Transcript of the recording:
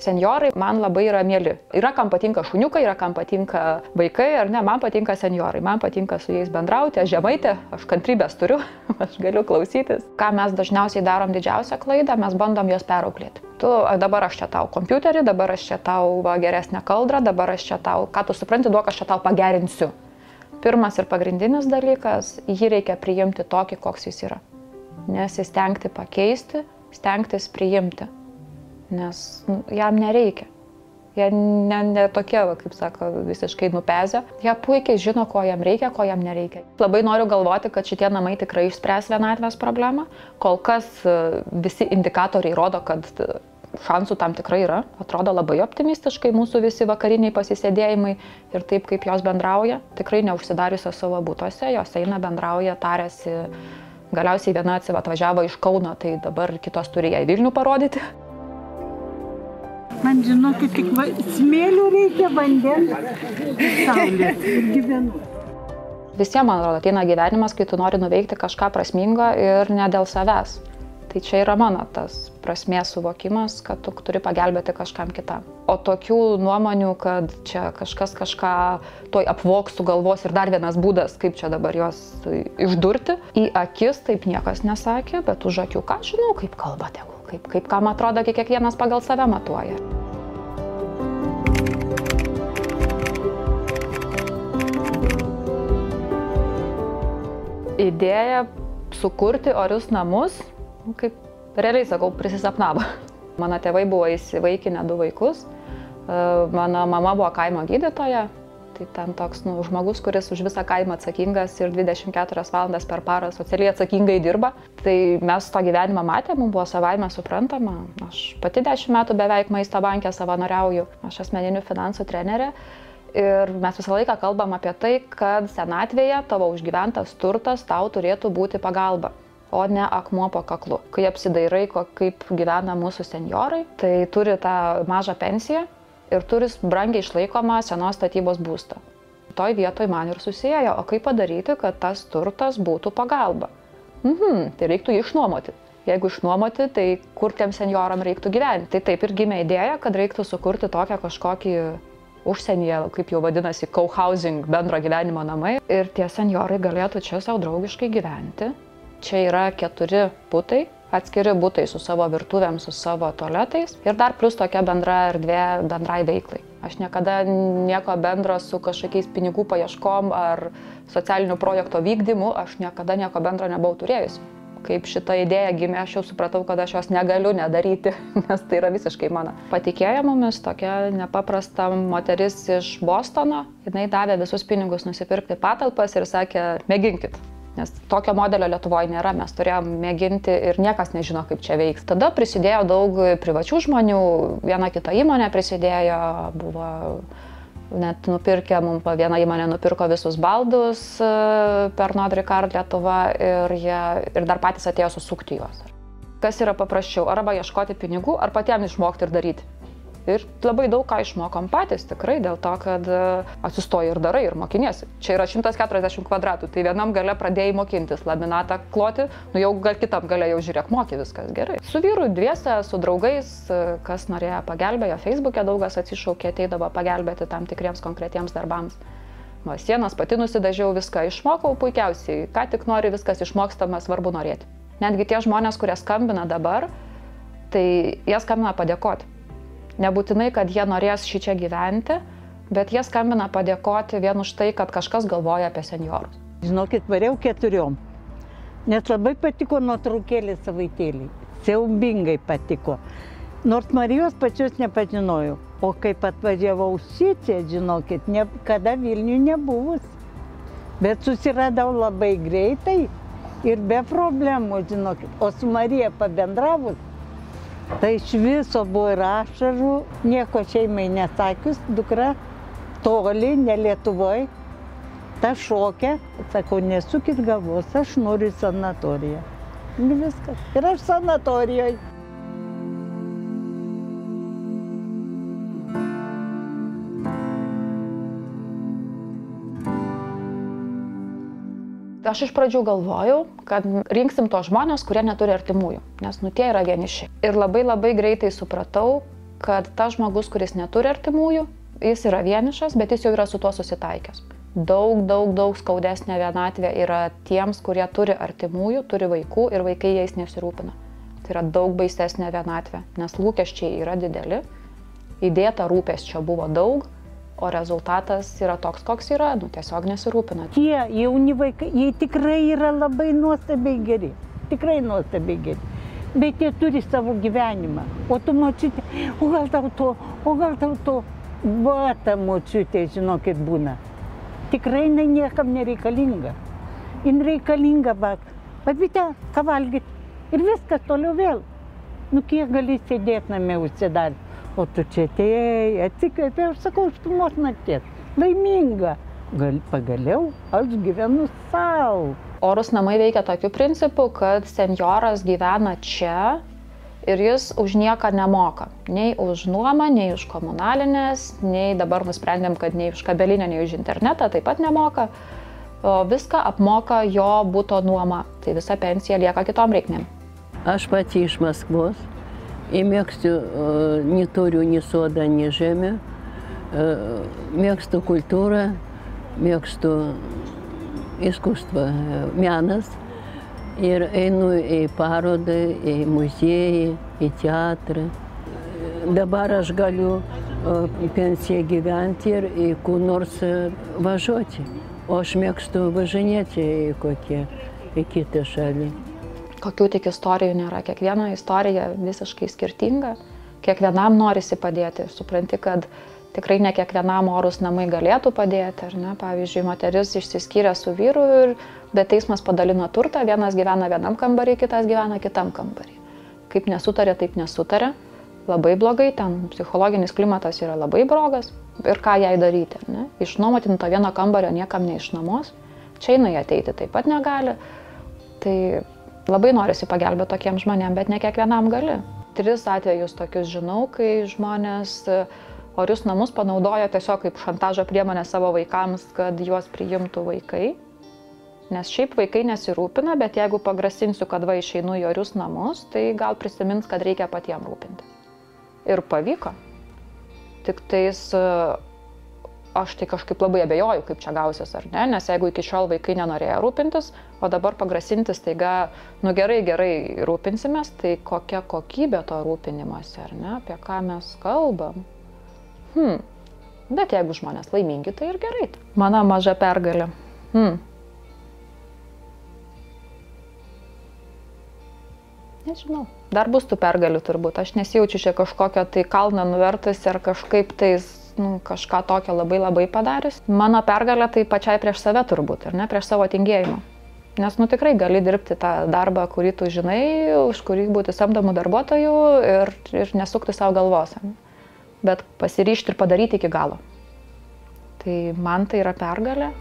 Seniorai man labai yra mėly. Yra kam patinka šuniukai, yra kam patinka vaikai, ar ne, man patinka seniorai, man patinka su jais bendrauti, aš žemaitė, aš kantrybės turiu, aš galiu klausytis. Ką mes dažniausiai darom didžiausią klaidą, mes bandom juos perauklėti. Tu dabar aš čia tau kompiuterį, dabar aš čia tau va, geresnę kaldrą, dabar aš čia tau, ką tu supranti, duok aš čia tau pagerinsiu. Pirmas ir pagrindinis dalykas, jį reikia priimti tokį, koks jis yra. Nesistengti pakeisti, stengtis priimti nes nu, jam nereikia. Jie ne, ne tokie, va, kaip sako, visiškai nupezę. Jie puikiai žino, ko jam reikia, ko jam nereikia. Labai noriu galvoti, kad šitie namai tikrai išspręs vienatvės problemą. Kol kas e, visi indikatoriai rodo, kad e, šansų tam tikrai yra. Atrodo labai optimistiškai mūsų visi vakariniai pasisėdėjimai ir taip, kaip jos bendrauja. Tikrai neužsidariusios savo būtose, jos eina, bendrauja, tarėsi. Galiausiai viena atsivažiavo iš Kauno, tai dabar kitos turi ją į Vilnių parodyti. Man žinokit, tik va, smėlių reikia vandens, saulės ir gyvenu. Visiems, man atrodo, ateina gyvenimas, kai tu nori nuveikti kažką prasmingo ir ne dėl savęs. Tai čia yra mano tas prasmės suvokimas, kad tu turi pagelbėti kažkam kitam. O tokių nuomonių, kad čia kažkas kažką toj apvoks sugalvos ir dar vienas būdas, kaip čia dabar juos išdurti, į akis taip niekas nesakė, bet už akių ką žinau, kaip kalba tegul kaip, kaip kam atrodo, kai kiekvienas pagal save matuoja. Idėja sukurti orius namus, nu, kaip realiai sakau, prisisapnavo. Mano tėvai buvo įsivaikinę du vaikus, mano mama buvo kaimo gydytoja, Tai ten toks nu, žmogus, kuris už visą kaimą atsakingas ir 24 valandas per parą socialiai atsakingai dirba. Tai mes tą gyvenimą matėme, mums buvo savaime suprantama. Aš pati 10 metų beveik maisto bankė savanoriauju, aš asmeninių finansų trenerė. Ir mes visą laiką kalbam apie tai, kad senatvėje tavo užgyventas turtas tau turėtų būti pagalba o ne akmuo po kaklu. Kai apsidairai, kaip gyvena mūsų seniorai, tai turi tą mažą pensiją, ir turi brangiai išlaikomą senos statybos būstą. Toj vietoj man ir susijęjo, o kaip padaryti, kad tas turtas būtų pagalba. Mhm, tai reiktų jį išnuomoti. Jeigu išnuomoti, tai kur tiem senioram reiktų gyventi. Tai taip ir gimė idėja, kad reiktų sukurti tokią kažkokį užsienyje, kaip jau vadinasi, co-housing, bendro gyvenimo namai. Ir tie seniorai galėtų čia savo draugiškai gyventi. Čia yra keturi putai, atskiri būtai su savo virtuvėm, su savo tualetais ir dar plus tokia bendra erdvė bendrai veiklai. Aš niekada nieko bendro su kažkokiais pinigų paieškom ar socialinių projekto vykdymu, aš niekada nieko bendro nebuvau turėjusi. Kaip šita idėja gimė, aš jau supratau, kad aš jos negaliu nedaryti, nes tai yra visiškai mano. Patikėjo mumis tokia nepaprasta moteris iš Bostono, jinai davė visus pinigus nusipirkti patalpas ir sakė, mėginkit, Nes tokio modelio Lietuvoje nėra, mes turėjom mėginti ir niekas nežino, kaip čia veiks. Tada prisidėjo daug privačių žmonių, viena kita įmonė prisidėjo, buvo net nupirkę, mums viena įmonė nupirko visus baldus e, per Nodrikard Lietuvą ir, jie, ir dar patys atėjo susukti juos. Kas yra paprasčiau, arba ieškoti pinigų, ar patiems išmokti ir daryti. Ir labai daug ką išmokom patys tikrai dėl to, kad e, atsistoji ir darai ir mokiniesi. Čia yra 140 kvadratų, tai vienam gale pradėjai mokintis laminatą kloti, nu jau gal kitam gale jau žiūrėk, moki viskas gerai. Su vyru dviese, su draugais, e, kas norėjo pagelbėjo, Facebook'e daugas atsišaukė, ateidavo pagelbėti tam tikriems konkretiems darbams. Nuo sienos pati nusidažiau viską, išmokau puikiausiai, ką tik nori, viskas išmokstama, svarbu norėti. Netgi tie žmonės, kurie skambina dabar, tai jie skambina padėkoti. Nebūtinai, kad jie norės šį čia gyventi, bet jie skambina padėkoti vien už tai, kad kažkas galvoja apie seniorus. Žinokit, variau keturiom. Nes labai patiko nuotraukėlė savaitėlį. Siaubingai patiko. Nors Marijos pačios nepažinojau. O kaip atvažiavau šitie, žinokit, niekada Vilnių nebuvus. Bet susiradau labai greitai ir be problemų, žinokit. O su Marija pabendravus, Tai iš viso buvo ir ašarų, nieko šeimai nesakius, dukra toli, ne Lietuvoje. Ta šokia, sakau, nesukit galvos, aš noriu į sanatoriją. Ir viskas. Ir aš sanatorijoje. Aš iš pradžių galvojau, kad rinksim tos žmonės, kurie neturi artimųjų, nes nu tie yra vieniši. Ir labai labai greitai supratau, kad tas žmogus, kuris neturi artimųjų, jis yra vienišas, bet jis jau yra su tuo susitaikęs. Daug, daug, daug skaudesnė vienatvė yra tiems, kurie turi artimųjų, turi vaikų ir vaikai jais nesirūpina. Tai yra daug baisesnė vienatvė, nes lūkesčiai yra dideli, įdėta rūpesčio buvo daug, o rezultatas yra toks, koks yra, nu tiesiog nesirūpina. Tie jauni vaikai, jie tikrai yra labai nuostabiai geri, tikrai nuostabiai geri. Bet jie turi savo gyvenimą. O tu močiutė, o gal tau to, o gal tau to. Va ta močiutė, žinokit, būna. Tikrai jinai niekam nereikalinga. Jin reikalinga, va, pabite, ką valgyt. Ir viskas toliau vėl. Nu kiek gali sėdėti namie užsidarti. O tu čia atėjai, atsikvėpė, aš sakau, iš pirmos nakties. Laiminga. Gal, pagaliau aš gyvenu savo. Orus namai veikia tokiu principu, kad senjoras gyvena čia ir jis už nieką nemoka. Nei už nuomą, nei už komunalinės, nei dabar nusprendėm, kad nei už kabelinę, nei už internetą taip pat nemoka. O viską apmoka jo būto nuoma. Tai visa pensija lieka kitom reikmėm. Aš pati iš Maskvos. Įmėgstu, neturiu nei sodą, nei žemę. Mėgstu kultūrą, mėgstu iskustvą, menas. Ir einu į parodą, į muziejį, į teatrą. Dabar aš galiu pensiją gyventi ir į kur nors važiuoti. O aš mėgstu važinėti į kokią, į kitą šalį kokių tik istorijų nėra. Kiekviena istorija visiškai skirtinga. Kiekvienam norisi padėti. Supranti, kad tikrai ne kiekvienam orus namai galėtų padėti. Ne? Pavyzdžiui, moteris išsiskyrė su vyru, ir, bet teismas padalino turtą. Vienas gyvena vienam kambarį, kitas gyvena kitam kambarį. Kaip nesutarė, taip nesutarė. Labai blogai, ten psichologinis klimatas yra labai blogas. Ir ką jai daryti? Ne? Išnuomoti to vieno kambario niekam neišnuomos. Čia jinai ateiti taip pat negali. Tai Labai norisi pagelbėti tokiem žmonėm, bet ne kiekvienam gali. Tris atvejus tokius žinau, kai žmonės orius namus panaudoja tiesiog kaip šantažo priemonę savo vaikams, kad juos priimtų vaikai. Nes šiaip vaikai nesirūpina, bet jeigu pagrasinsiu, kad va išeinu į orius namus, tai gal prisimins, kad reikia patiems rūpinti. Ir pavyko. Tik tais aš tai kažkaip labai abejoju, kaip čia gausis ar ne, nes jeigu iki šiol vaikai nenorėjo rūpintis, o dabar pagrasinti staiga, nu gerai, gerai rūpinsimės, tai kokia kokybė to rūpinimuose, ar ne, apie ką mes kalbam. Hmm. Bet jeigu žmonės laimingi, tai ir gerai. Mano maža pergalė. Hmm. Nežinau. Dar bus tų pergalių turbūt. Aš nesijaučiu čia kažkokio tai kalną nuvertus ir kažkaip tais nu, kažką tokio labai labai padarius. Mano pergalė tai pačiai prieš save turbūt ir ne prieš savo tingėjimą. Nes nu tikrai gali dirbti tą darbą, kurį tu žinai, už kurį būti samdomų darbuotojų ir, ir nesukti savo galvos. Bet pasiryšti ir padaryti iki galo. Tai man tai yra pergalė.